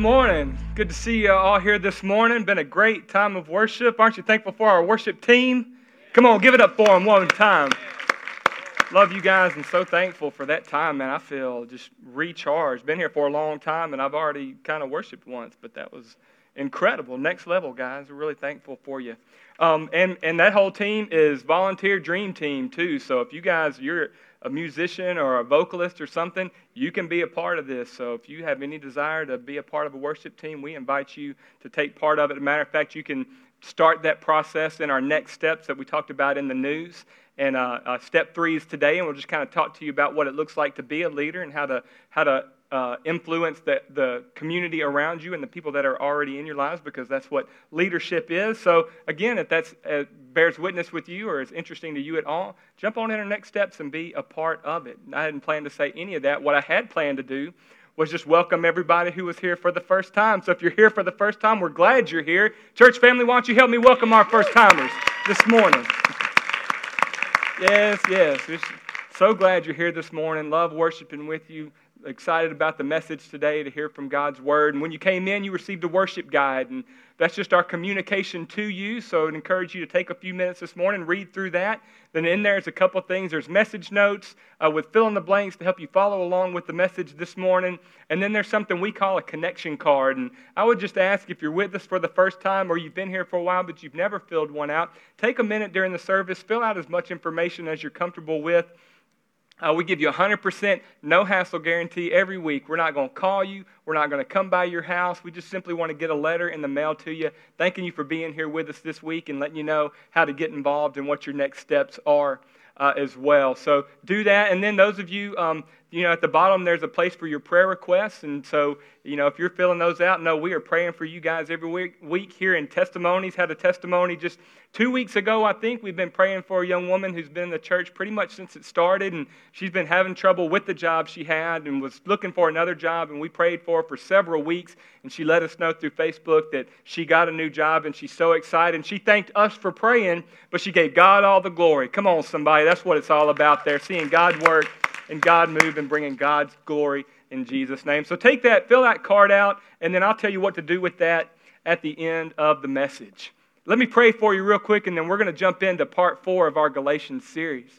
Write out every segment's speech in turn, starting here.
Morning. Good to see you all here this morning. Been a great time of worship. Aren't you thankful for our worship team? Come on, give it up for them one time. Love you guys and so thankful for that time, man. I feel just recharged. Been here for a long time and I've already kind of worshiped once, but that was incredible. Next level, guys. We're really thankful for you. Um, and, and that whole team is volunteer dream team, too. So if you guys, you're a musician or a vocalist or something, you can be a part of this. So if you have any desire to be a part of a worship team, we invite you to take part of it. As a matter of fact, you can start that process in our next steps that we talked about in the news. And uh, uh, step three is today, and we'll just kind of talk to you about what it looks like to be a leader and how to how to uh, influence the, the community around you and the people that are already in your lives because that's what leadership is. So, again, if that uh, bears witness with you or is interesting to you at all, jump on in our next steps and be a part of it. I hadn't planned to say any of that. What I had planned to do was just welcome everybody who was here for the first time. So, if you're here for the first time, we're glad you're here. Church family, why don't you help me welcome our first timers this morning? Yes, yes. We're so glad you're here this morning. Love worshiping with you excited about the message today to hear from God's Word. And when you came in, you received a worship guide, and that's just our communication to you. So I'd encourage you to take a few minutes this morning, read through that. Then in there's a couple things. There's message notes uh, with fill in the blanks to help you follow along with the message this morning. And then there's something we call a connection card. And I would just ask if you're with us for the first time or you've been here for a while but you've never filled one out, take a minute during the service, fill out as much information as you're comfortable with. Uh, we give you a 100% no hassle guarantee every week. We're not going to call you. We're not going to come by your house. We just simply want to get a letter in the mail to you, thanking you for being here with us this week and letting you know how to get involved and what your next steps are uh, as well. So do that. And then those of you, um, you know, at the bottom, there's a place for your prayer requests. And so, you know, if you're filling those out, no, we are praying for you guys every week, week here in testimonies. Had a testimony just two weeks ago, I think. We've been praying for a young woman who's been in the church pretty much since it started. And she's been having trouble with the job she had and was looking for another job. And we prayed for her for several weeks. And she let us know through Facebook that she got a new job and she's so excited. And she thanked us for praying, but she gave God all the glory. Come on, somebody. That's what it's all about there, seeing God work and God move and bringing God's glory in Jesus' name. So take that, fill that card out, and then I'll tell you what to do with that at the end of the message. Let me pray for you real quick, and then we're going to jump into part four of our Galatians series.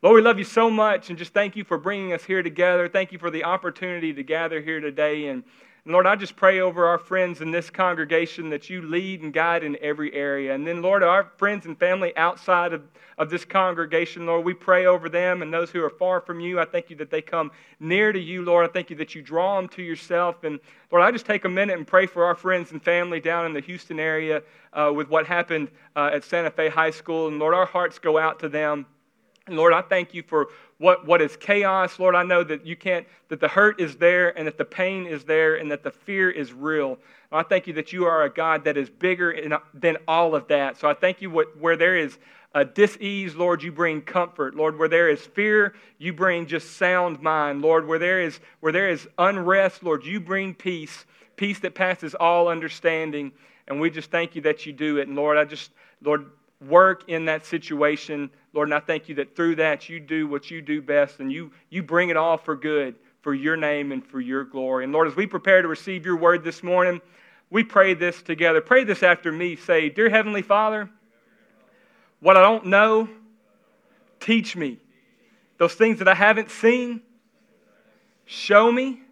Lord, we love you so much, and just thank you for bringing us here together. Thank you for the opportunity to gather here today. And and Lord, I just pray over our friends in this congregation that you lead and guide in every area. And then, Lord, our friends and family outside of, of this congregation, Lord, we pray over them and those who are far from you. I thank you that they come near to you, Lord. I thank you that you draw them to yourself. And Lord, I just take a minute and pray for our friends and family down in the Houston area uh, with what happened uh, at Santa Fe High School. And Lord, our hearts go out to them. And Lord, I thank you for what, what is chaos. Lord, I know that you can't, that the hurt is there and that the pain is there and that the fear is real. I thank you that you are a God that is bigger in, than all of that. So I thank you what, where there is a dis-ease, Lord, you bring comfort. Lord, where there is fear, you bring just sound mind. Lord, where there is, where there is unrest, Lord, you bring peace, peace that passes all understanding. And we just thank you that you do it. And Lord, I just, Lord, work in that situation. Lord, and I thank you that through that you do what you do best and you, you bring it all for good, for your name and for your glory. And Lord, as we prepare to receive your word this morning, we pray this together. Pray this after me. Say, Dear Heavenly Father, what I don't know, teach me. Those things that I haven't seen, show me.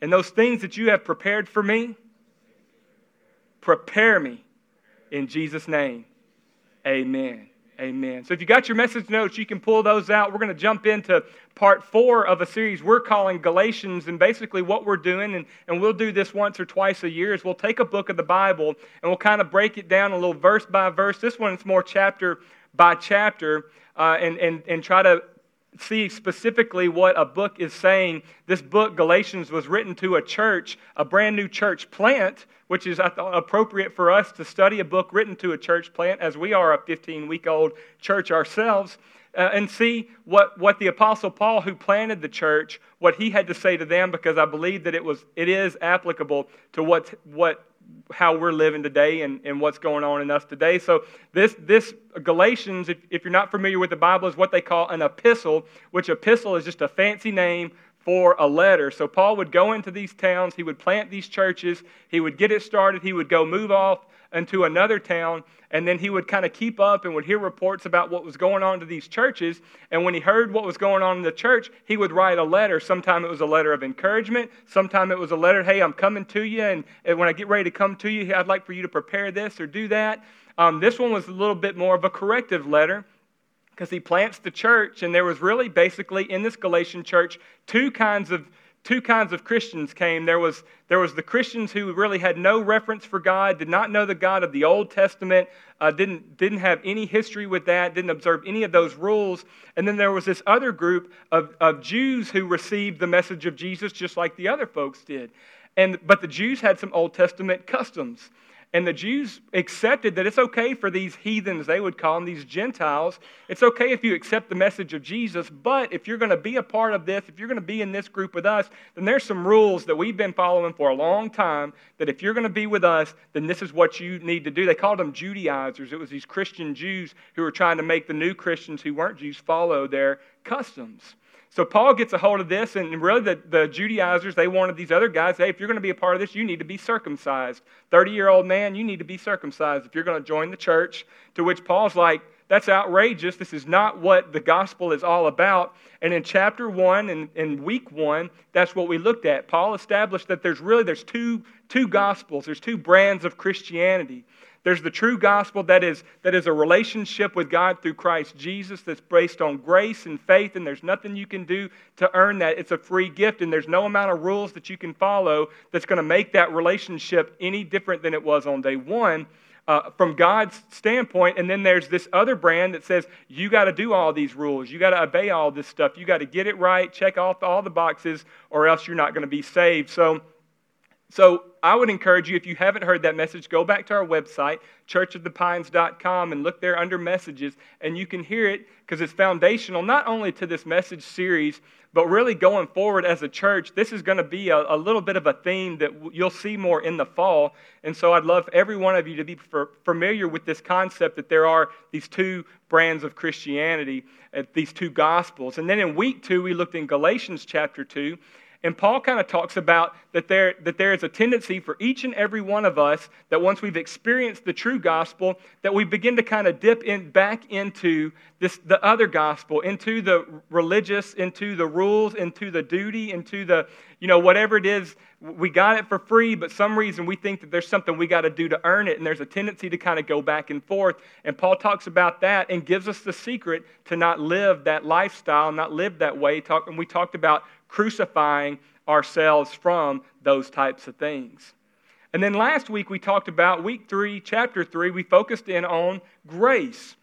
And those things that you have prepared for me, prepare me in Jesus' name. Amen. Amen. So if you got your message notes, you can pull those out. We're going to jump into part four of a series we're calling Galatians. And basically, what we're doing, and, and we'll do this once or twice a year, is we'll take a book of the Bible and we'll kind of break it down a little verse by verse. This one is more chapter by chapter uh, and, and, and try to see specifically what a book is saying. This book, Galatians, was written to a church, a brand new church plant, which is appropriate for us to study a book written to a church plant, as we are a 15 week old church ourselves. Uh, and see what, what the apostle paul who planted the church what he had to say to them because i believe that it was it is applicable to what what how we're living today and, and what's going on in us today. So, this, this Galatians, if, if you're not familiar with the Bible, is what they call an epistle, which epistle is just a fancy name for a letter. So Paul would go into these towns, he would plant these churches, he would get it started, he would go move off into another town, and then he would kind of keep up and would hear reports about what was going on to these churches. And when he heard what was going on in the church, he would write a letter. Sometime it was a letter of encouragement, sometime it was a letter, hey, I'm coming to you, and, and when I get ready to come to you, I'd like for you to prepare this or do that. Um, this one was a little bit more of a corrective letter because he plants the church, and there was really basically in this Galatian church two kinds of two kinds of Christians came. There was, there was the Christians who really had no reference for God, did not know the God of the Old Testament, uh, didn't, didn't have any history with that, didn't observe any of those rules. And then there was this other group of, of Jews who received the message of Jesus just like the other folks did. And, but the Jews had some Old Testament customs. And the Jews accepted that it's okay for these heathens, they would call them, these Gentiles. It's okay if you accept the message of Jesus, but if you're going to be a part of this, if you're going to be in this group with us, then there's some rules that we've been following for a long time that if you're going to be with us, then this is what you need to do. They called them Judaizers. It was these Christian Jews who were trying to make the new Christians who weren't Jews follow their customs. So Paul gets a hold of this, and really the, the Judaizers, they wanted these other guys, hey, if you're going to be a part of this, you need to be circumcised. 30 year old man, you need to be circumcised if you're going to join the church. To which Paul's like, that's outrageous. This is not what the gospel is all about. And in chapter one and in week one, that's what we looked at. Paul established that there's really there's two, two gospels, there's two brands of Christianity. There's the true gospel that is, that is a relationship with God through Christ Jesus that's based on grace and faith, and there's nothing you can do to earn that. It's a free gift, and there's no amount of rules that you can follow that's going to make that relationship any different than it was on day one. Uh, from God's standpoint. And then there's this other brand that says, you got to do all these rules. You got to obey all this stuff. You got to get it right, check off all the boxes, or else you're not going to be saved. So, so I would encourage you, if you haven't heard that message, go back to our website, churchofthepines.com, and look there under messages, and you can hear it because it's foundational not only to this message series, but really going forward as a church. This is going to be a, a little bit of a theme that you'll see more in the fall. And so I'd love every one of you to be familiar with this concept that there are these two brands of Christianity, uh, these two gospels. And then in week two, we looked in Galatians chapter 2. And Paul kind of talks about that there, that there is a tendency for each and every one of us that once we've experienced the true gospel, that we begin to kind of dip in back into this, the other gospel, into the religious, into the rules, into the duty, into the, you know, whatever it is. We got it for free, but some reason we think that there's something we got to do to earn it, and there's a tendency to kind of go back and forth. And Paul talks about that and gives us the secret to not live that lifestyle, not live that way. Talk, and we talked about crucifying ourselves from those types of things. And then last week we talked about week three, chapter three, we focused in on grace.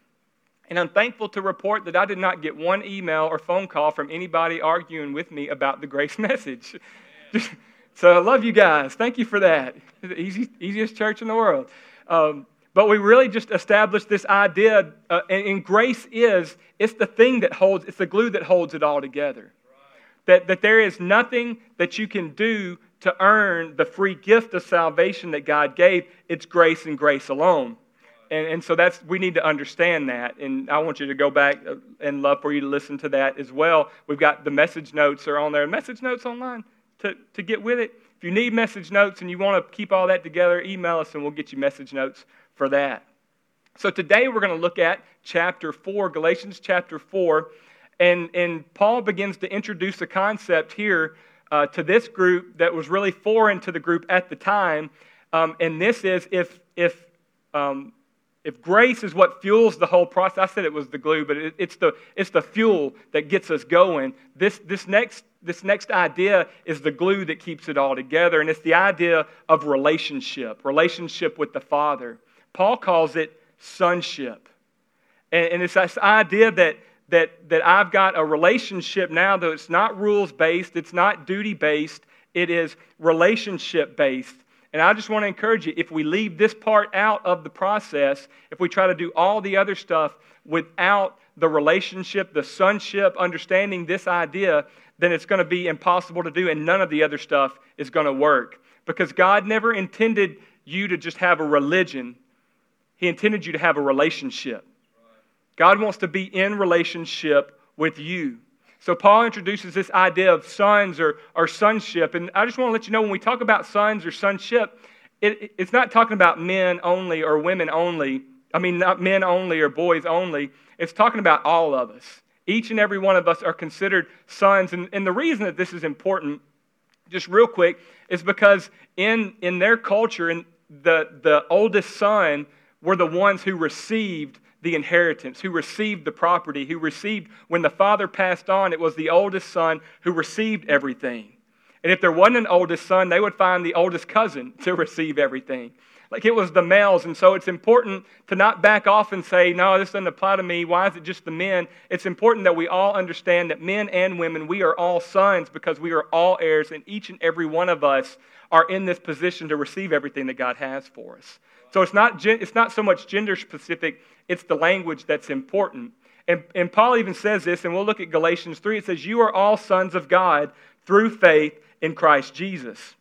And I'm thankful to report that I did not get one email or phone call from anybody arguing with me about the grace message. so I love you guys. Thank you for that. Easy, easiest church in the world. Um, but we really just established this idea, uh, and, and grace is it's the thing that holds, it's the glue that holds it all together. That, that there is nothing that you can do to earn the free gift of salvation that God gave. It's grace and grace alone. And, and so that's we need to understand that. And I want you to go back uh, and love for you to listen to that as well. We've got the message notes are on there. Message notes online to, to get with it. If you need message notes and you want to keep all that together, email us and we'll get you message notes for that. So today we're going to look at chapter 4, Galatians chapter 4. And, and Paul begins to introduce a concept here uh, to this group that was really foreign to the group at the time. Um, and this is if, if, um, if grace is what fuels the whole process, I said it was the glue, but it, it's, the, it's the fuel that gets us going. This, this, next, this next idea is the glue that keeps it all together, and it's the idea of relationship, relationship with the Father. Paul calls it sonship. And, and it's this idea that, that, that I've got a relationship now, though it's not rules based, it's not duty based, it is relationship based. And I just want to encourage you if we leave this part out of the process, if we try to do all the other stuff without the relationship, the sonship, understanding this idea, then it's going to be impossible to do, and none of the other stuff is going to work. Because God never intended you to just have a religion, He intended you to have a relationship. God wants to be in relationship with you. So Paul introduces this idea of sons or, or sonship. And I just want to let you know when we talk about sons or sonship, it, it's not talking about men only or women only. I mean, not men only or boys only. It's talking about all of us. Each and every one of us are considered sons. And, and the reason that this is important, just real quick, is because in, in their culture, in the, the oldest son were the ones who received the inheritance, who received the property, who received, when the father passed on, it was the oldest son who received everything. And if there wasn't an oldest son, they would find the oldest cousin to receive everything. Like it was the males. And so it's important to not back off and say, no, this doesn't apply to me. Why is it just the men? It's important that we all understand that men and women, we are all sons because we are all heirs, and each and every one of us are in this position to receive everything that God has for us. So it's not, it's not so much gender specific, it's the language that's important. And, and Paul even says this, and we'll look at Galatians 3. It says, You are all sons of God through faith in Christ Jesus.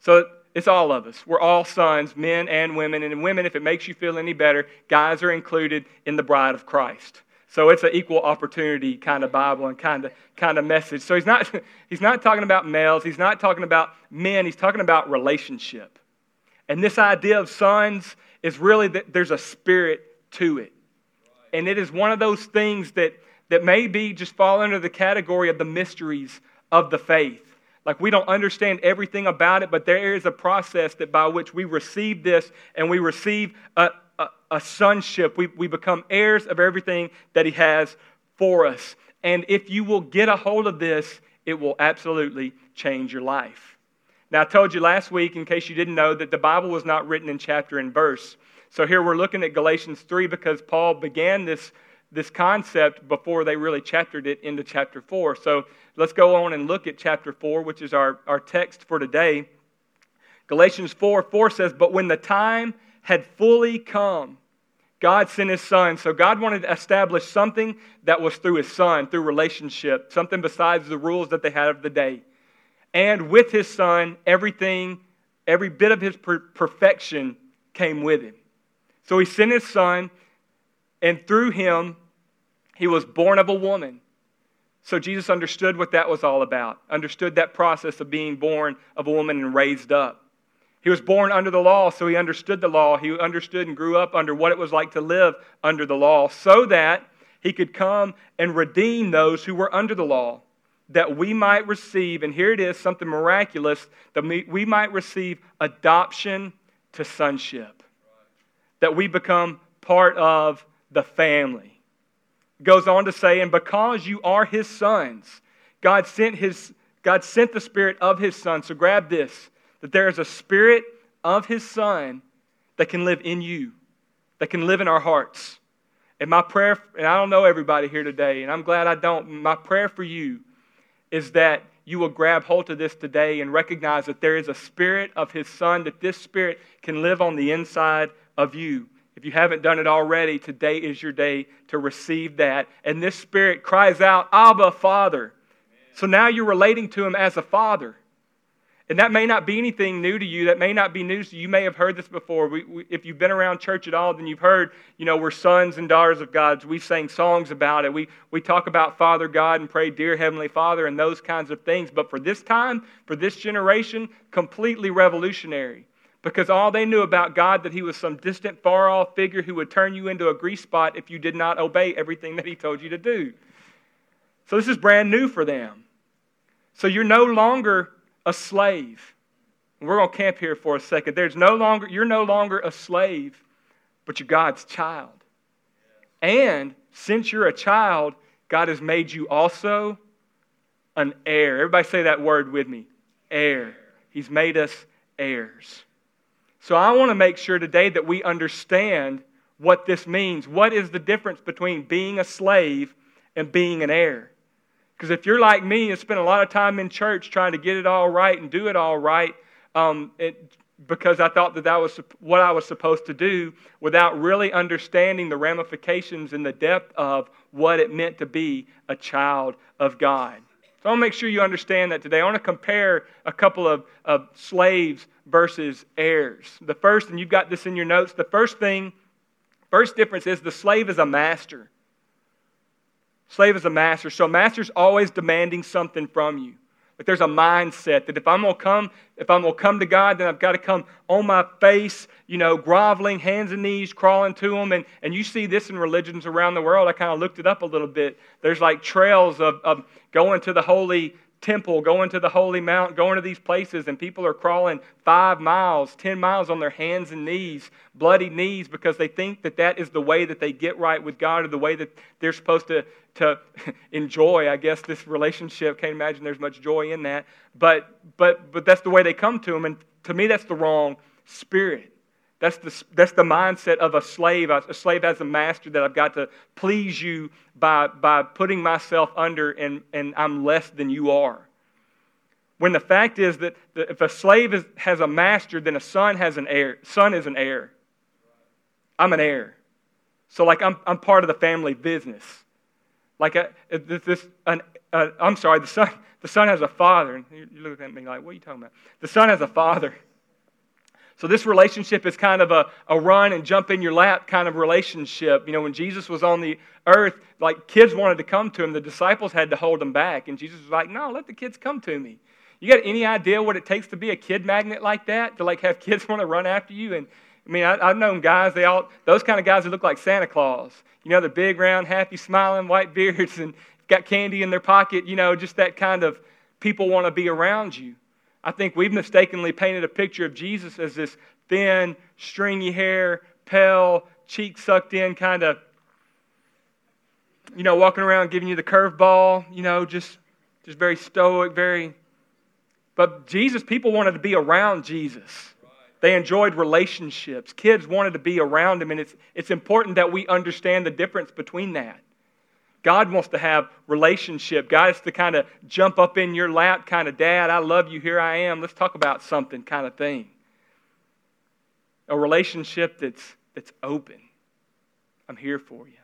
So it's all of us. We're all sons, men and women. And women, if it makes you feel any better, guys are included in the bride of Christ. So it's an equal opportunity kind of Bible and kind of kind of message. So he's not he's not talking about males, he's not talking about men, he's talking about relationship. And this idea of sons is really that there's a spirit to it. And it is one of those things that, that maybe just fall under the category of the mysteries of the faith. Like we don't understand everything about it, but there is a process that by which we receive this and we receive a, a, a sonship. We, we become heirs of everything that He has for us. And if you will get a hold of this, it will absolutely change your life. Now, I told you last week, in case you didn't know, that the Bible was not written in chapter and verse. So here we're looking at Galatians 3 because Paul began this, this concept before they really chaptered it into chapter 4. So let's go on and look at chapter 4, which is our, our text for today. Galatians 4 4 says, But when the time had fully come, God sent his son. So God wanted to establish something that was through his son, through relationship, something besides the rules that they had of the day and with his son, everything, every bit of his per- perfection came with him. So he sent his son, and through him, he was born of a woman. So Jesus understood what that was all about, understood that process of being born of a woman and raised up. He was born under the law, so he understood the law. He understood and grew up under what it was like to live under the law so that he could come and redeem those who were under the law that we might receive, and here it is, something miraculous, that we might receive adoption to sonship. That we become part of the family. It goes on to say, and because you are his sons, God sent his God sent the spirit of his son. So grab this that there is a spirit of his son that can live in you, that can live in our hearts. And my prayer, and I don't know everybody here today, and I'm glad I don't, my prayer for you is that you will grab hold of this today and recognize that there is a spirit of his son, that this spirit can live on the inside of you. If you haven't done it already, today is your day to receive that. And this spirit cries out, Abba, Father. So now you're relating to him as a father. And that may not be anything new to you. That may not be news to you. You may have heard this before. We, we, if you've been around church at all, then you've heard, you know, we're sons and daughters of God. We sang songs about it. We, we talk about Father God and pray, Dear Heavenly Father, and those kinds of things. But for this time, for this generation, completely revolutionary. Because all they knew about God, that He was some distant, far off figure who would turn you into a grease spot if you did not obey everything that He told you to do. So this is brand new for them. So you're no longer a slave. We're going to camp here for a second. There's no longer, you're no longer a slave, but you're God's child. And since you're a child, God has made you also an heir. Everybody say that word with me heir. He's made us heirs. So I want to make sure today that we understand what this means. What is the difference between being a slave and being an heir? Because if you're like me and spend a lot of time in church trying to get it all right and do it all right, um, it, because I thought that that was what I was supposed to do without really understanding the ramifications and the depth of what it meant to be a child of God. So I want to make sure you understand that today. I want to compare a couple of, of slaves versus heirs. The first, and you've got this in your notes, the first thing, first difference is the slave is a master. Slave is a master. So master's always demanding something from you. But there's a mindset that if I'm gonna come, if I'm gonna come to God, then I've got to come on my face, you know, groveling, hands and knees, crawling to Him. And, and you see this in religions around the world. I kind of looked it up a little bit. There's like trails of, of going to the holy temple, going to the holy mount, going to these places, and people are crawling five miles, ten miles on their hands and knees, bloody knees, because they think that that is the way that they get right with God or the way that they're supposed to, to enjoy, I guess, this relationship. Can't imagine there's much joy in that. But, but, but that's the way they come to Him. And to me, that's the wrong spirit. That's the, that's the mindset of a slave. A slave has a master that I've got to please you by, by putting myself under and, and I'm less than you are. When the fact is that if a slave is, has a master, then a son has an heir. Son is an heir. I'm an heir. So, like, I'm, I'm part of the family business. Like, a, this, an, uh, I'm sorry, the son, the son has a father. And you look at me like, what are you talking about? The son has a father. So this relationship is kind of a, a run and jump in your lap kind of relationship. You know, when Jesus was on the earth, like kids wanted to come to him, the disciples had to hold them back. And Jesus was like, no, let the kids come to me. You got any idea what it takes to be a kid magnet like that? To like have kids want to run after you? And I mean, I, have known guys, they all, those kind of guys that look like Santa Claus. You know, they're big, round, happy, smiling, white beards, and got candy in their pocket. You know, just that kind of people want to be around you. I think we've mistakenly painted a picture of Jesus as this thin, stringy hair, pale, cheek sucked in kind of, you know, walking around giving you the curveball, you know, just, just very stoic, very. But Jesus, people wanted to be around Jesus. They enjoyed relationships. Kids wanted to be around him, and it's, it's important that we understand the difference between that. God wants to have relationship. God is to kind of jump up in your lap, kind of, Dad, I love you, here I am, let's talk about something kind of thing. A relationship that's, that's open. I'm here for you.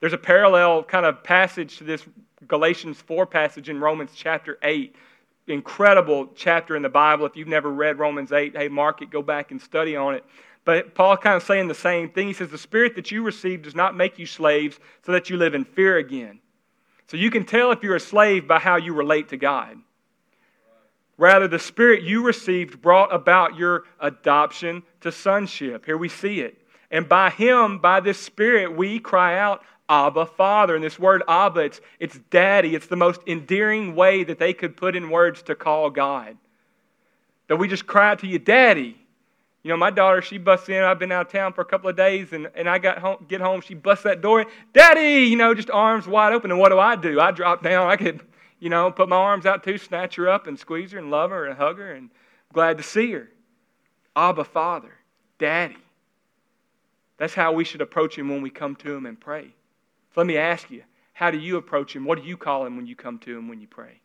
There's a parallel kind of passage to this Galatians 4 passage in Romans chapter 8 incredible chapter in the Bible. If you've never read Romans 8, hey, mark it, go back and study on it. But Paul kind of saying the same thing. He says, The spirit that you received does not make you slaves so that you live in fear again. So you can tell if you're a slave by how you relate to God. Rather, the spirit you received brought about your adoption to sonship. Here we see it. And by him, by this spirit, we cry out, Abba, Father. And this word Abba, it's, it's daddy. It's the most endearing way that they could put in words to call God. That we just cry out to you, Daddy. You know, my daughter, she busts in. I've been out of town for a couple of days, and, and I got home, get home. She busts that door. Daddy, you know, just arms wide open. And what do I do? I drop down. I could, you know, put my arms out too, snatch her up, and squeeze her, and love her, and hug her, and glad to see her. Abba, Father, Daddy. That's how we should approach Him when we come to Him and pray. Let me ask you, how do you approach Him? What do you call Him when you come to Him when you pray?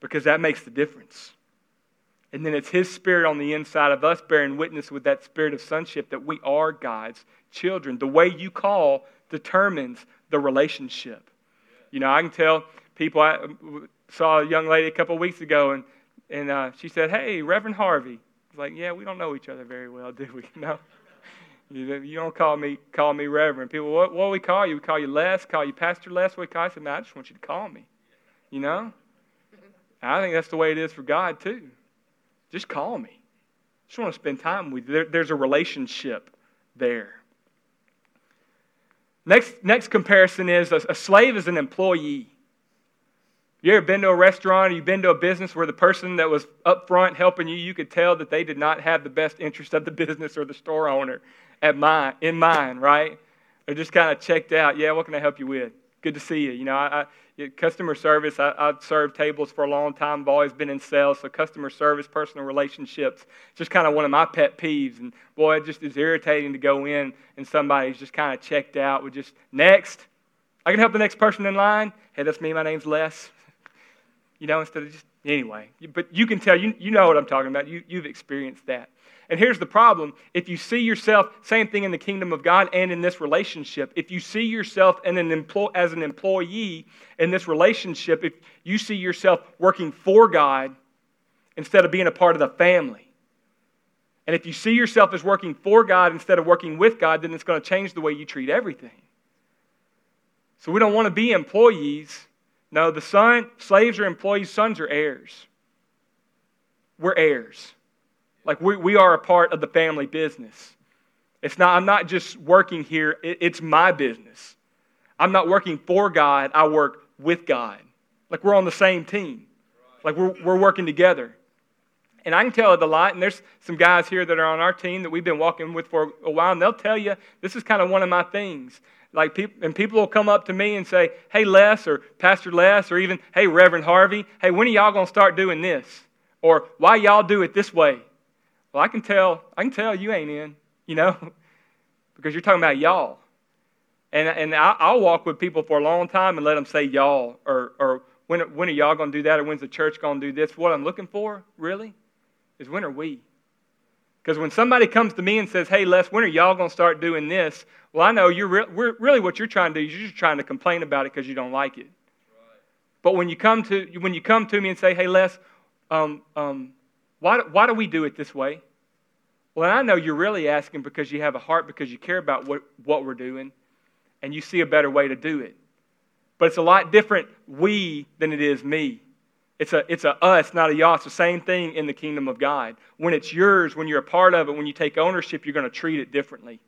Because that makes the difference. And then it's His Spirit on the inside of us bearing witness with that spirit of sonship that we are God's children. The way you call determines the relationship. You know, I can tell people, I saw a young lady a couple weeks ago, and, and uh, she said, Hey, Reverend Harvey. I was like, Yeah, we don't know each other very well, do we? No. You, don't call me call me Reverend. People, what what we call you? We call you Les. Call you Pastor Les. We call you? I said, man, I just want you to call me. You know. I think that's the way it is for God too. Just call me. Just want to spend time with you. There, there's a relationship there. Next, next comparison is a, a slave is an employee. You ever been to a restaurant or you've been to a business where the person that was up front helping you, you could tell that they did not have the best interest of the business or the store owner at mind, in mind, right? They're just kind of checked out. Yeah, what can I help you with? Good to see you. You know, I, I customer service. I, I've served tables for a long time. I've always been in sales, so customer service, personal relationships, just kind of one of my pet peeves. And boy, it just is irritating to go in and somebody's just kind of checked out with just next. I can help the next person in line. Hey, that's me. My name's Les. You know, instead of just anyway. But you can tell you you know what I'm talking about. You you've experienced that. And here's the problem if you see yourself, same thing in the kingdom of God and in this relationship, if you see yourself an employ, as an employee in this relationship, if you see yourself working for God instead of being a part of the family, and if you see yourself as working for God instead of working with God, then it's going to change the way you treat everything. So we don't want to be employees. No, the son, slaves are employees, sons are heirs. We're heirs. Like we, we are a part of the family business. It's not, I'm not just working here, it, it's my business. I'm not working for God, I work with God. Like we're on the same team. Like we're, we're working together. And I can tell it a lot, and there's some guys here that are on our team that we've been walking with for a while, and they'll tell you this is kind of one of my things. Like people, and people will come up to me and say, "Hey Les," or "Pastor Les," or even, "Hey Reverend Harvey, hey, when are y'all gonna start doing this?" Or "Why y'all do it this way?" Well, I can tell, I can tell you ain't in, you know, because you're talking about y'all. And, and I'll walk with people for a long time and let them say y'all, or, or when, when are y'all going to do that, or when's the church going to do this? What I'm looking for, really, is when are we? Because when somebody comes to me and says, hey, Les, when are y'all going to start doing this? Well, I know you're re- really what you're trying to do is you're just trying to complain about it because you don't like it. Right. But when you, come to, when you come to me and say, hey, Les, um, um, why, why do we do it this way? Well, I know you're really asking because you have a heart, because you care about what, what we're doing, and you see a better way to do it. But it's a lot different we than it is me. It's a, it's a us, not a y'all. It's the same thing in the kingdom of God. When it's yours, when you're a part of it, when you take ownership, you're going to treat it differently.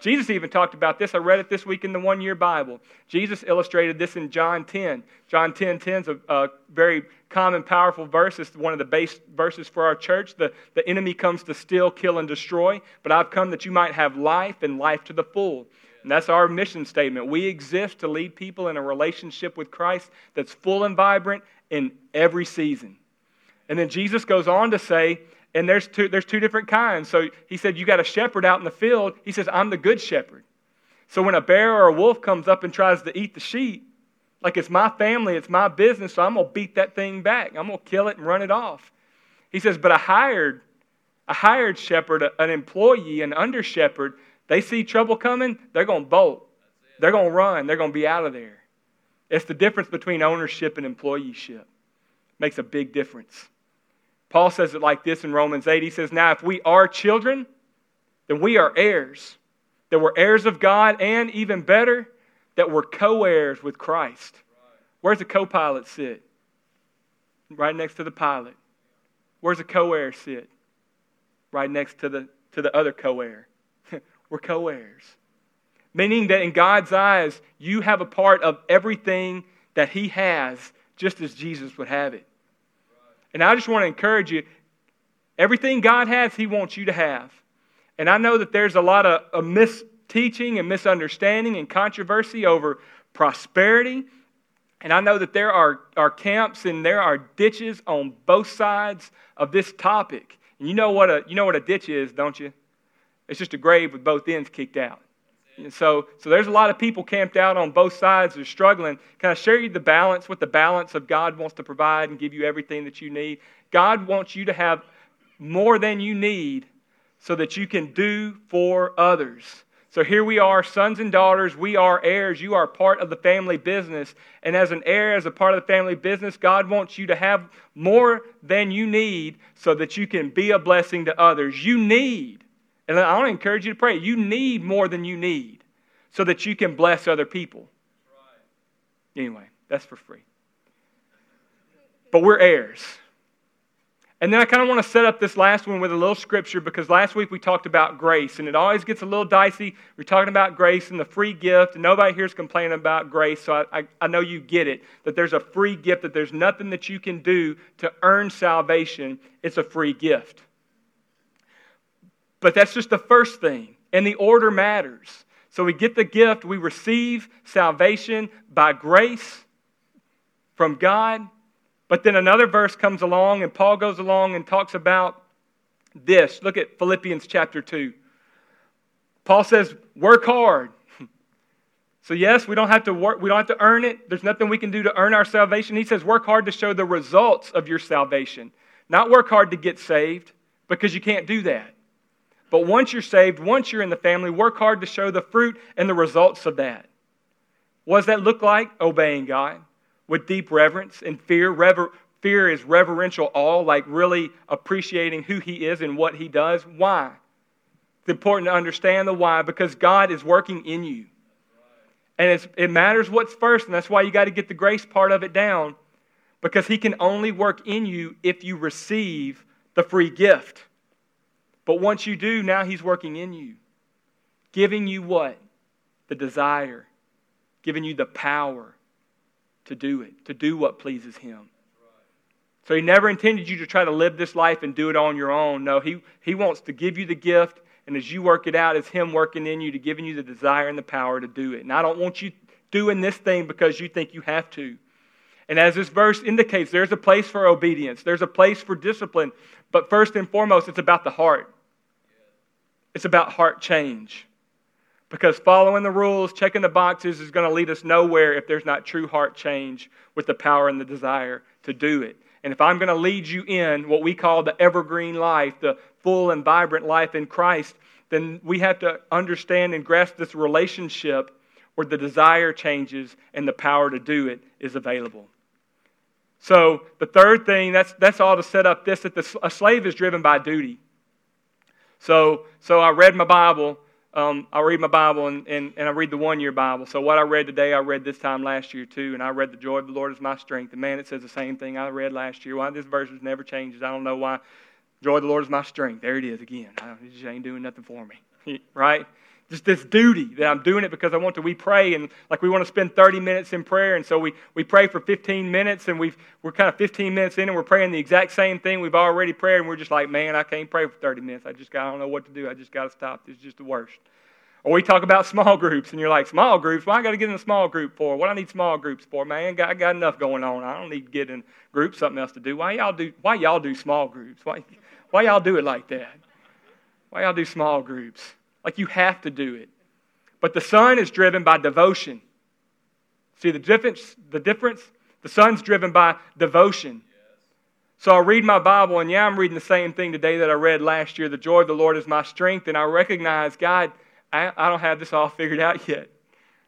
Jesus even talked about this. I read it this week in the one year Bible. Jesus illustrated this in John 10. John 10 10 is a, a very common, powerful verse. It's one of the base verses for our church. The, the enemy comes to steal, kill, and destroy, but I've come that you might have life and life to the full. And that's our mission statement. We exist to lead people in a relationship with Christ that's full and vibrant in every season. And then Jesus goes on to say, and there's two, there's two different kinds. So he said, You got a shepherd out in the field. He says, I'm the good shepherd. So when a bear or a wolf comes up and tries to eat the sheep, like it's my family, it's my business, so I'm going to beat that thing back. I'm going to kill it and run it off. He says, But a hired, a hired shepherd, an employee, an under shepherd, they see trouble coming, they're going to bolt. They're going to run. They're going to be out of there. It's the difference between ownership and employeeship. Makes a big difference. Paul says it like this in Romans 8. He says, Now, if we are children, then we are heirs. That we're heirs of God, and even better, that we're co heirs with Christ. Where's the co pilot sit? Right next to the pilot. Where's the co heir sit? Right next to the, to the other co heir. we're co heirs. Meaning that in God's eyes, you have a part of everything that He has, just as Jesus would have it. And I just want to encourage you everything God has, He wants you to have. And I know that there's a lot of, of misteaching and misunderstanding and controversy over prosperity. And I know that there are, are camps and there are ditches on both sides of this topic. And you know what a, you know what a ditch is, don't you? It's just a grave with both ends kicked out. So, so there's a lot of people camped out on both sides that are struggling. Can I share you the balance, what the balance of God wants to provide and give you everything that you need? God wants you to have more than you need so that you can do for others. So here we are, sons and daughters. We are heirs. You are part of the family business. And as an heir, as a part of the family business, God wants you to have more than you need so that you can be a blessing to others. You need and I want to encourage you to pray. You need more than you need so that you can bless other people. Anyway, that's for free. But we're heirs. And then I kind of want to set up this last one with a little scripture because last week we talked about grace, and it always gets a little dicey. We're talking about grace and the free gift, and nobody here is complaining about grace, so I, I, I know you get it that there's a free gift, that there's nothing that you can do to earn salvation. It's a free gift. But that's just the first thing, and the order matters. So we get the gift, we receive salvation by grace from God. But then another verse comes along, and Paul goes along and talks about this. Look at Philippians chapter 2. Paul says, Work hard. So, yes, we don't have to work, we don't have to earn it. There's nothing we can do to earn our salvation. He says, Work hard to show the results of your salvation, not work hard to get saved, because you can't do that. But once you're saved, once you're in the family, work hard to show the fruit and the results of that. What does that look like? Obeying God with deep reverence and fear. Rever- fear is reverential awe, like really appreciating who He is and what He does. Why? It's important to understand the why because God is working in you. And it matters what's first, and that's why you got to get the grace part of it down because He can only work in you if you receive the free gift. But once you do, now He's working in you, giving you what? The desire, giving you the power to do it, to do what pleases Him. So He never intended you to try to live this life and do it on your own. No, He, he wants to give you the gift, and as you work it out, it's Him working in you to giving you the desire and the power to do it. And I don't want you doing this thing because you think you have to. And as this verse indicates, there's a place for obedience, there's a place for discipline. But first and foremost, it's about the heart. It's about heart change. Because following the rules, checking the boxes is going to lead us nowhere if there's not true heart change with the power and the desire to do it. And if I'm going to lead you in what we call the evergreen life, the full and vibrant life in Christ, then we have to understand and grasp this relationship where the desire changes and the power to do it is available. So the third thing, that's, that's all to set up this, that the, a slave is driven by duty. So, so I read my Bible. Um, I read my Bible and, and, and I read the one year Bible. So what I read today, I read this time last year too. And I read the joy of the Lord is my strength. And man, it says the same thing I read last year. Why this verse never changes. I don't know why. Joy of the Lord is my strength. There it is again. I, it just ain't doing nothing for me. right? Just this duty that I'm doing it because I want to. We pray and like we want to spend 30 minutes in prayer, and so we, we pray for 15 minutes, and we've, we're kind of 15 minutes in, and we're praying the exact same thing we've already prayed, and we're just like, man, I can't pray for 30 minutes. I just got, I don't know what to do. I just got to stop. This is just the worst. Or we talk about small groups, and you're like, small groups? Why I got to get in a small group for? What I need small groups for, man? I got enough going on. I don't need to get in groups. Something else to do. Why y'all do? Why y'all do small groups? Why, why y'all do it like that? Why y'all do small groups? Like you have to do it. But the Son is driven by devotion. See the difference? The difference? The Son's driven by devotion. So I read my Bible, and yeah, I'm reading the same thing today that I read last year. The joy of the Lord is my strength, and I recognize, God, I, I don't have this all figured out yet.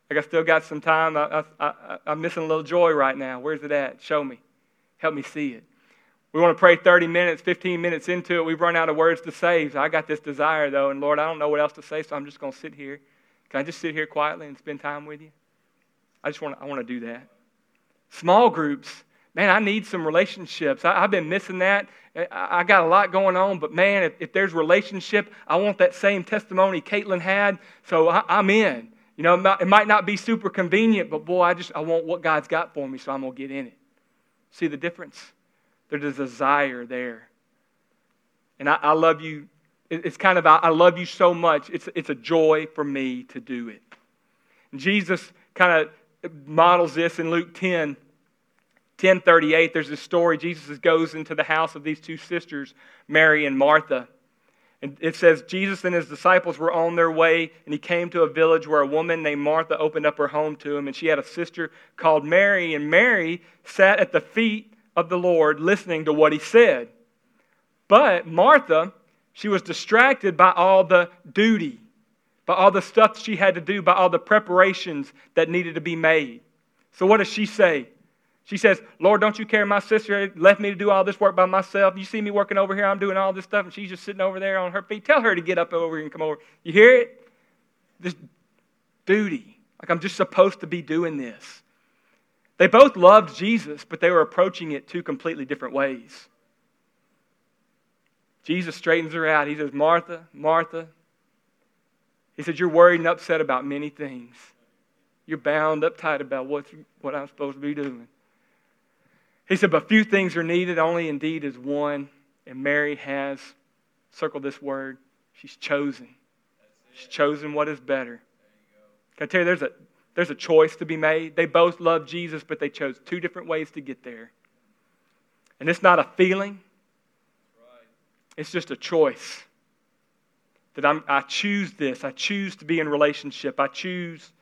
Like I still got some time. I, I, I'm missing a little joy right now. Where's it at? Show me. Help me see it. We want to pray 30 minutes, 15 minutes into it. We've run out of words to say. So I got this desire, though, and Lord, I don't know what else to say, so I'm just going to sit here can I just sit here quietly and spend time with you? I just want to, I want to do that. Small groups, man, I need some relationships. I, have been missing that. I, I, got a lot going on, but man, if, if, there's relationship, I want that same testimony Caitlin had, so I, I'm in. You know, it might not be super convenient, but boy, I just I want what God's got for me, so I'm gonna get in it. See the difference? There's a desire there. And I, I love you it's kind of, I love you so much. It's, it's a joy for me to do it. And Jesus kind of models this in Luke 10. 1038, there's this story. Jesus goes into the house of these two sisters, Mary and Martha. And it says, Jesus and his disciples were on their way, and he came to a village where a woman named Martha opened up her home to him, and she had a sister called Mary. And Mary sat at the feet of the Lord listening to what he said. But Martha she was distracted by all the duty, by all the stuff she had to do, by all the preparations that needed to be made. So, what does she say? She says, Lord, don't you care? My sister left me to do all this work by myself. You see me working over here, I'm doing all this stuff, and she's just sitting over there on her feet. Tell her to get up over here and come over. You hear it? This duty. Like I'm just supposed to be doing this. They both loved Jesus, but they were approaching it two completely different ways. Jesus straightens her out. He says, Martha, Martha. He said, You're worried and upset about many things. You're bound up tight about what, what I'm supposed to be doing. He said, But few things are needed, only indeed is one. And Mary has, circle this word, she's chosen. She's chosen what is better. Can I tell you, there's a, there's a choice to be made. They both love Jesus, but they chose two different ways to get there. And it's not a feeling, it's just a choice that I'm, I choose this. I choose to be in relationship. I choose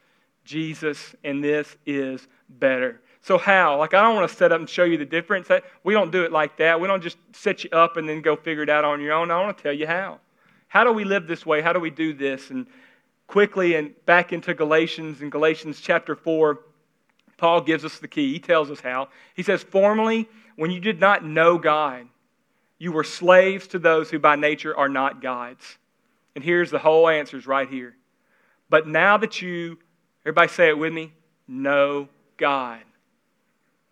Jesus, and this is better. So, how? Like, I don't want to set up and show you the difference. We don't do it like that. We don't just set you up and then go figure it out on your own. I want to tell you how. How do we live this way? How do we do this? And quickly, and back into Galatians, in Galatians chapter 4, Paul gives us the key. He tells us how. He says, Formerly, when you did not know God, you were slaves to those who by nature are not gods. And here's the whole answers right here. But now that you Everybody say it with me. Know God.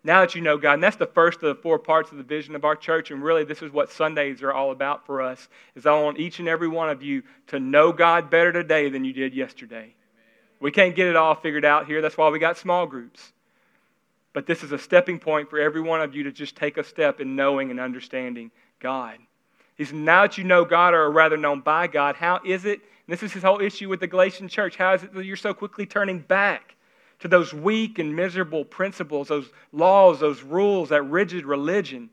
Now that you know God, and that's the first of the four parts of the vision of our church, and really this is what Sundays are all about for us, is I want each and every one of you to know God better today than you did yesterday. We can't get it all figured out here. That's why we got small groups. But this is a stepping point for every one of you to just take a step in knowing and understanding God. He said, now that you know God, or rather known by God, how is it? this is his whole issue with the Galatian church. How is it that you're so quickly turning back to those weak and miserable principles, those laws, those rules, that rigid religion?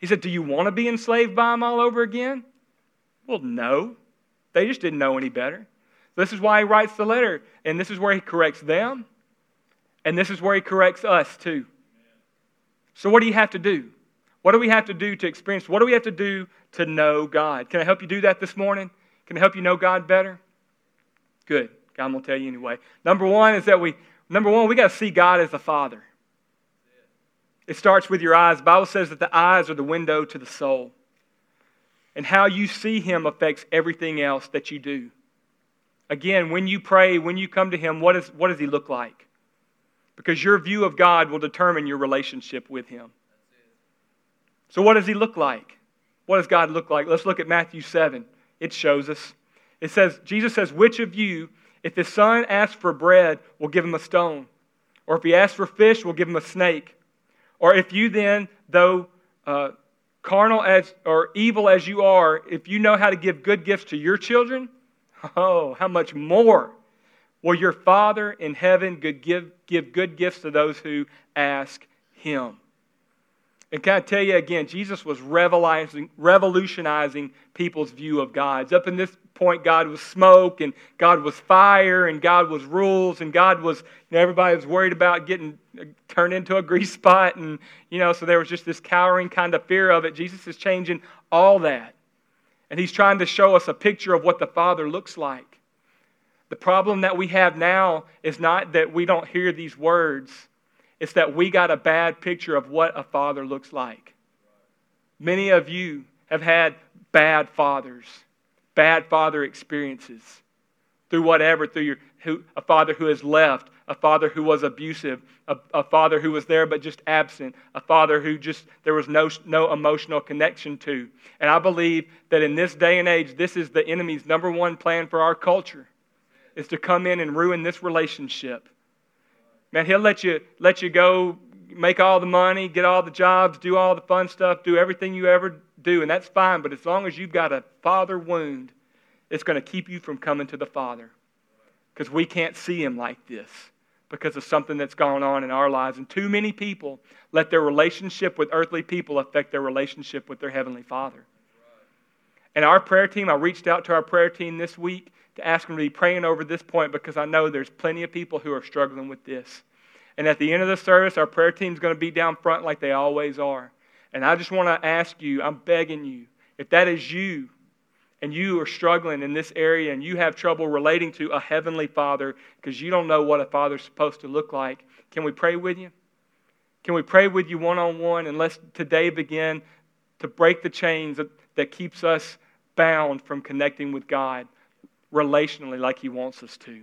He said, Do you want to be enslaved by them all over again? Well, no. They just didn't know any better. This is why he writes the letter, and this is where he corrects them, and this is where he corrects us too. So, what do you have to do? What do we have to do to experience? What do we have to do to know God? Can I help you do that this morning? Can I help you know God better? Good. God will tell you anyway. Number one is that we, number one, we got to see God as the Father. It starts with your eyes. The Bible says that the eyes are the window to the soul. And how you see Him affects everything else that you do. Again, when you pray, when you come to Him, what, is, what does He look like? Because your view of God will determine your relationship with Him. So, what does He look like? What does God look like? Let's look at Matthew 7. It shows us. It says, Jesus says, Which of you, if his son asks for bread, we'll give him a stone? Or if he asks for fish, we'll give him a snake? Or if you then, though uh, carnal as or evil as you are, if you know how to give good gifts to your children, oh, how much more will your Father in heaven give, give good gifts to those who ask him? And can I tell you again, Jesus was revolutionizing people's view of God. Up in this point, God was smoke, and God was fire, and God was rules, and God was, you know, everybody was worried about getting uh, turned into a grease spot, and, you know, so there was just this cowering kind of fear of it. Jesus is changing all that. And he's trying to show us a picture of what the Father looks like. The problem that we have now is not that we don't hear these words it's that we got a bad picture of what a father looks like. Many of you have had bad fathers, bad father experiences through whatever, through your, who, a father who has left, a father who was abusive, a, a, father who was there but just absent, a father who just there was no, no emotional connection to. And I believe that in this day and age, this is the enemy's number one plan for our culture, is to come in and ruin this relationship. Man, he'll let you let you go make all the money, get all the jobs, do all the fun stuff, do everything you ever do, and that's fine. But as long as you've got a father wound, it's going to keep you from coming to the Father. Because we can't see him like this because of something that's gone on in our lives. And too many people let their relationship with earthly people affect their relationship with their Heavenly Father. And our prayer team, I reached out to our prayer team this week, to ask them to be praying over this point because I know there's plenty of people who are struggling with this. And at the end of the service, our prayer team is going to be down front like they always are. And I just want to ask you, I'm begging you, if that is you, and you are struggling in this area and you have trouble relating to a heavenly father because you don't know what a father's supposed to look like, can we pray with you? Can we pray with you one on one and let's today begin to break the chains that, that keeps us bound from connecting with God? relationally like He wants us to.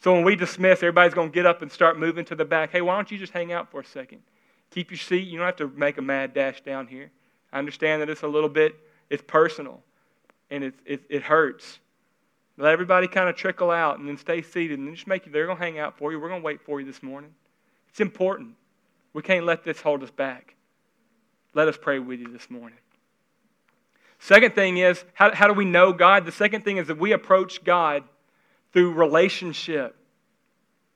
So when we dismiss, everybody's going to get up and start moving to the back. Hey, why don't you just hang out for a second? Keep your seat. You don't have to make a mad dash down here. I understand that it's a little bit, it's personal, and it, it, it hurts. Let everybody kind of trickle out and then stay seated and just make you, they're going to hang out for you. We're going to wait for you this morning. It's important. We can't let this hold us back. Let us pray with you this morning. Second thing is, how, how do we know God? The second thing is that we approach God through relationship.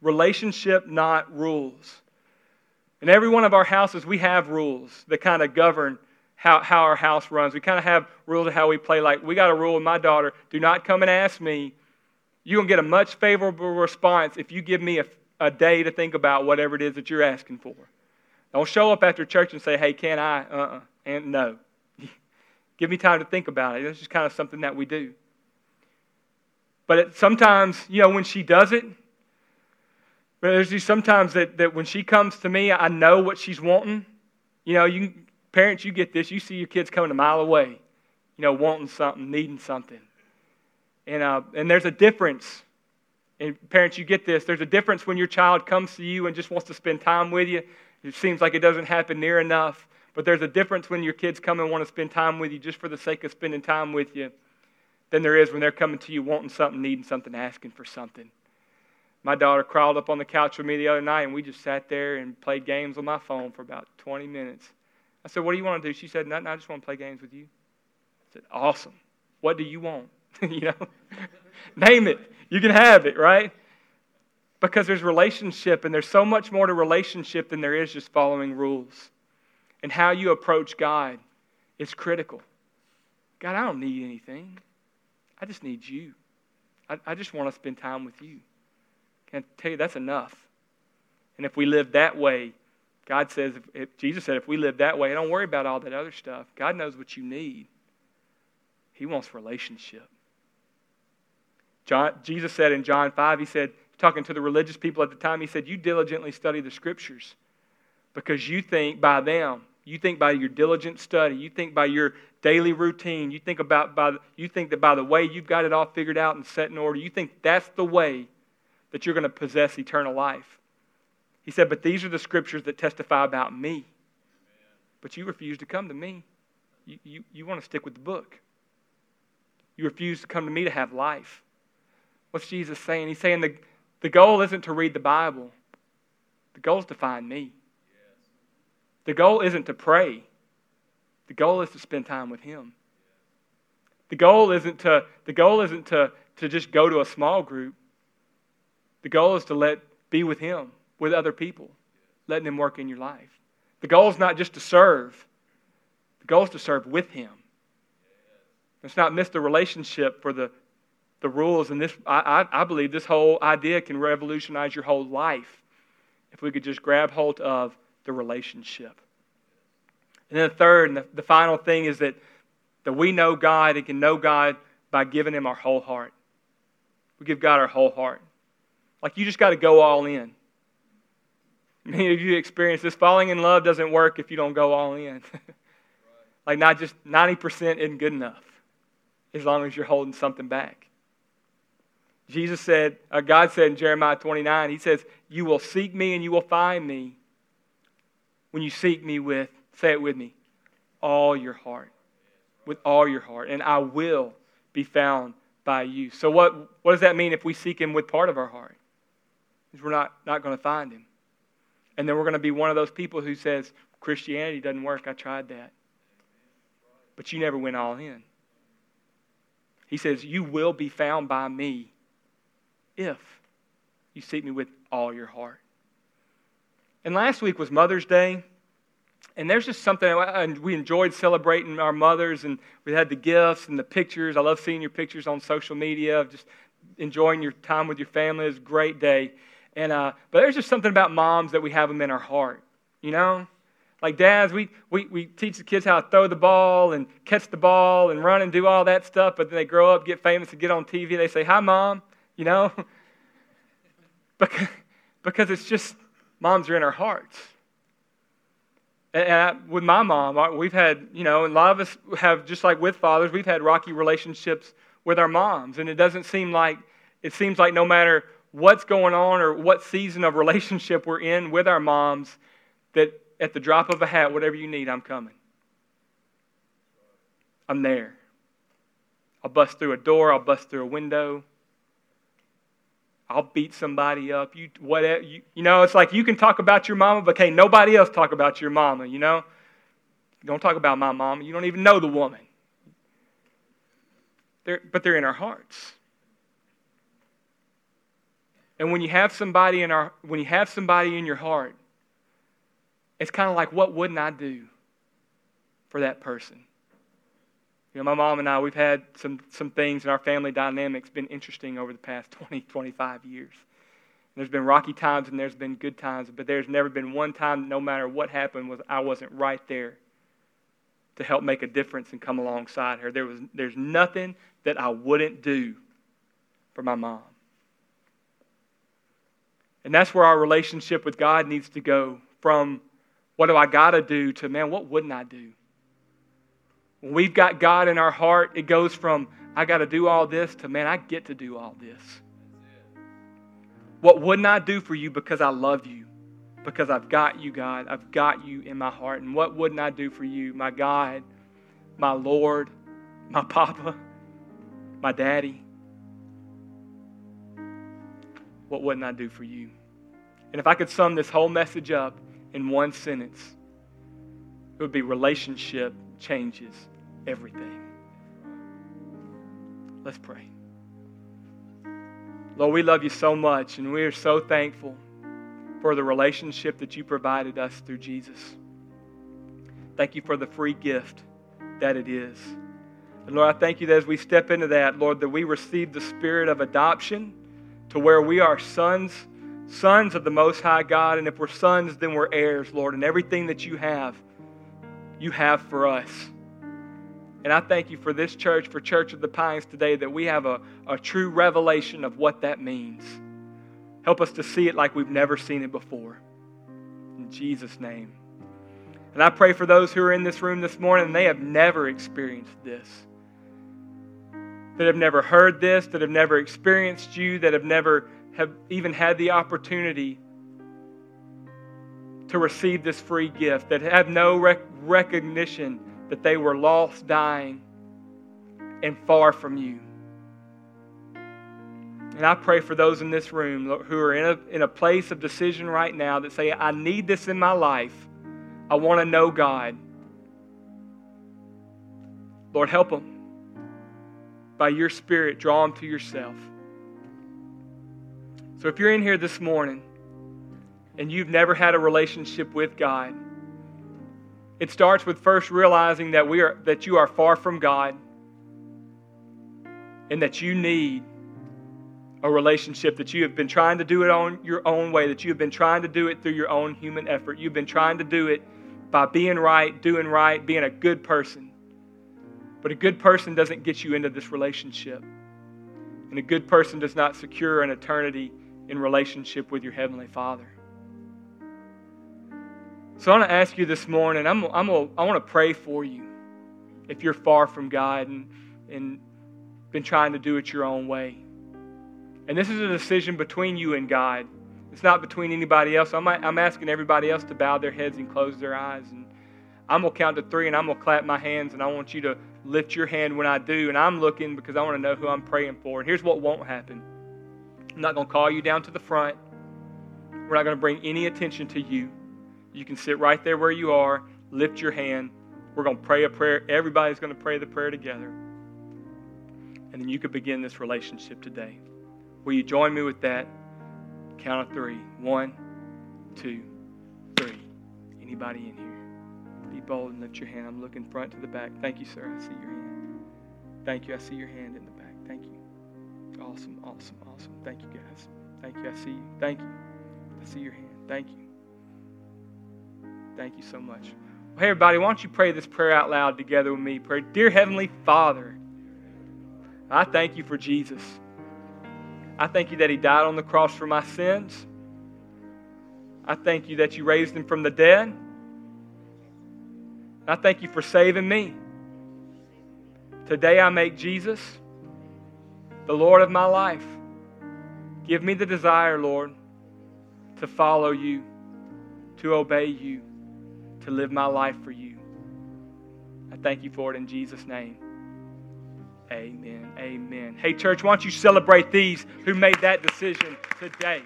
Relationship, not rules. In every one of our houses, we have rules that kind of govern how, how our house runs. We kind of have rules of how we play. Like, we got a rule with my daughter do not come and ask me. You're going to get a much favorable response if you give me a, a day to think about whatever it is that you're asking for. Don't show up after church and say, hey, can I? Uh uh-uh. uh. And no. Give me time to think about it. It's just kind of something that we do. But it, sometimes, you know, when she does it, there's these sometimes that, that when she comes to me, I know what she's wanting. You know, you parents, you get this. You see your kids coming a mile away, you know, wanting something, needing something. And, uh, and there's a difference And parents, you get this. There's a difference when your child comes to you and just wants to spend time with you. It seems like it doesn't happen near enough. But there's a difference when your kids come and want to spend time with you just for the sake of spending time with you than there is when they're coming to you wanting something, needing something, asking for something. My daughter crawled up on the couch with me the other night, and we just sat there and played games on my phone for about 20 minutes. I said, What do you want to do? She said, Nothing, I just want to play games with you. I said, Awesome. What do you want? you know? Name it. You can have it, right? Because there's relationship, and there's so much more to relationship than there is just following rules. And how you approach God is critical. God, I don't need anything. I just need you. I, I just want to spend time with you. Can I tell you that's enough? And if we live that way, God says, if, if, Jesus said, if we live that way, don't worry about all that other stuff. God knows what you need. He wants relationship. John, Jesus said in John 5, he said, talking to the religious people at the time, he said, You diligently study the scriptures because you think by them, you think by your diligent study, you think by your daily routine, you think about by you think that by the way you've got it all figured out and set in order, you think that's the way that you're going to possess eternal life. He said, But these are the scriptures that testify about me. But you refuse to come to me. You, you, you want to stick with the book. You refuse to come to me to have life. What's Jesus saying? He's saying the, the goal isn't to read the Bible, the goal is to find me. The goal isn't to pray, the goal is to spend time with Him. The goal isn't to, the goal isn't to, to just go to a small group. The goal is to let be with Him, with other people, letting Him work in your life. The goal is not just to serve, the goal is to serve with Him. Let's not miss the relationship for the, the rules. And this, I, I, I believe this whole idea can revolutionize your whole life if we could just grab hold of the relationship. And then the third and the, the final thing is that, that we know God and can know God by giving Him our whole heart. We give God our whole heart. Like you just got to go all in. Many of you experience this. Falling in love doesn't work if you don't go all in. like not just 90% isn't good enough as long as you're holding something back. Jesus said, uh, God said in Jeremiah 29, He says, You will seek me and you will find me when you seek me with, say it with me, all your heart. With all your heart. And I will be found by you. So, what, what does that mean if we seek Him with part of our heart? We're not, not going to find Him. And then we're going to be one of those people who says, Christianity doesn't work. I tried that. But you never went all in. He says, You will be found by me if you seek me with all your heart. And last week was Mother's Day. And there's just something, and we enjoyed celebrating our mothers, and we had the gifts and the pictures. I love seeing your pictures on social media, of just enjoying your time with your family. It was a great day. And, uh, but there's just something about moms that we have them in our heart, you know? Like dads, we, we, we teach the kids how to throw the ball and catch the ball and run and do all that stuff, but then they grow up, get famous, and get on TV. They say, Hi, mom, you know? because, because it's just, moms are in our hearts. And, I, with my mom, we've had, you know, and a lot of us have, just like with fathers, we've had rocky relationships with our moms. And it doesn't seem like, it seems like no matter what's going on or what season of relationship we're in with our moms, that at the drop of a hat, whatever you need, I'm coming. I'm there. I'll bust through a door, I'll bust through a window. I'll beat somebody up. You whatever you, you know, it's like you can talk about your mama, but can't nobody else talk about your mama, you know? Don't talk about my mama. You don't even know the woman. They're, but they're in our hearts. And when you have somebody in our when you have somebody in your heart it's kind of like, what wouldn't I do for that person? You know, my mom and I, we've had some, some things in our family dynamics been interesting over the past 20, 25 years. And there's been rocky times and there's been good times, but there's never been one time, no matter what happened, was I wasn't right there to help make a difference and come alongside her. There was, there's nothing that I wouldn't do for my mom. And that's where our relationship with God needs to go from what do I got to do to, man, what wouldn't I do? When we've got God in our heart, it goes from, I got to do all this to, man, I get to do all this. What wouldn't I do for you because I love you? Because I've got you, God. I've got you in my heart. And what wouldn't I do for you, my God, my Lord, my Papa, my Daddy? What wouldn't I do for you? And if I could sum this whole message up in one sentence, it would be relationship changes everything. Let's pray. Lord, we love you so much, and we are so thankful for the relationship that you provided us through Jesus. Thank you for the free gift that it is. And Lord, I thank you that as we step into that, Lord, that we receive the spirit of adoption to where we are sons, sons of the Most High God. And if we're sons, then we're heirs, Lord. And everything that you have, you have for us. And I thank you for this church, for Church of the Pines today, that we have a, a true revelation of what that means. Help us to see it like we've never seen it before. In Jesus' name. And I pray for those who are in this room this morning and they have never experienced this. That have never heard this, that have never experienced you, that have never have even had the opportunity to receive this free gift, that have no rec- recognition that they were lost, dying, and far from you. And I pray for those in this room who are in a, in a place of decision right now that say, I need this in my life. I want to know God. Lord, help them. By your Spirit, draw them to yourself. So if you're in here this morning and you've never had a relationship with God, it starts with first realizing that we are that you are far from God and that you need a relationship that you have been trying to do it on your own way, that you have been trying to do it through your own human effort. You've been trying to do it by being right, doing right, being a good person. But a good person doesn't get you into this relationship. And a good person does not secure an eternity in relationship with your Heavenly Father. So I want to ask you this morning, I'm, I'm a, I want to pray for you if you're far from God and, and been trying to do it your own way. And this is a decision between you and God. It's not between anybody else. I'm, I'm asking everybody else to bow their heads and close their eyes. And I'm going to count to three and I'm going to clap my hands and I want you to lift your hand when I do. And I'm looking because I want to know who I'm praying for. And here's what won't happen I'm not going to call you down to the front, we're not going to bring any attention to you. You can sit right there where you are, lift your hand. We're going to pray a prayer. Everybody's going to pray the prayer together. And then you can begin this relationship today. Will you join me with that? Count of three. One, two, three. Anybody in here? Bold and lift your hand. I'm looking front to the back. Thank you, sir. I see your hand. Thank you. I see your hand in the back. Thank you. Awesome, awesome, awesome. Thank you, guys. Thank you. I see you. Thank you. I see your hand. Thank you. Thank you so much. Well, hey, everybody, why don't you pray this prayer out loud together with me? Pray, Dear Heavenly Father, I thank you for Jesus. I thank you that He died on the cross for my sins. I thank you that you raised Him from the dead. I thank you for saving me. Today I make Jesus the Lord of my life. Give me the desire, Lord, to follow you, to obey you to live my life for you. I thank you for it in Jesus' name. Amen. Amen. Hey, church, why don't you celebrate these who made that decision today?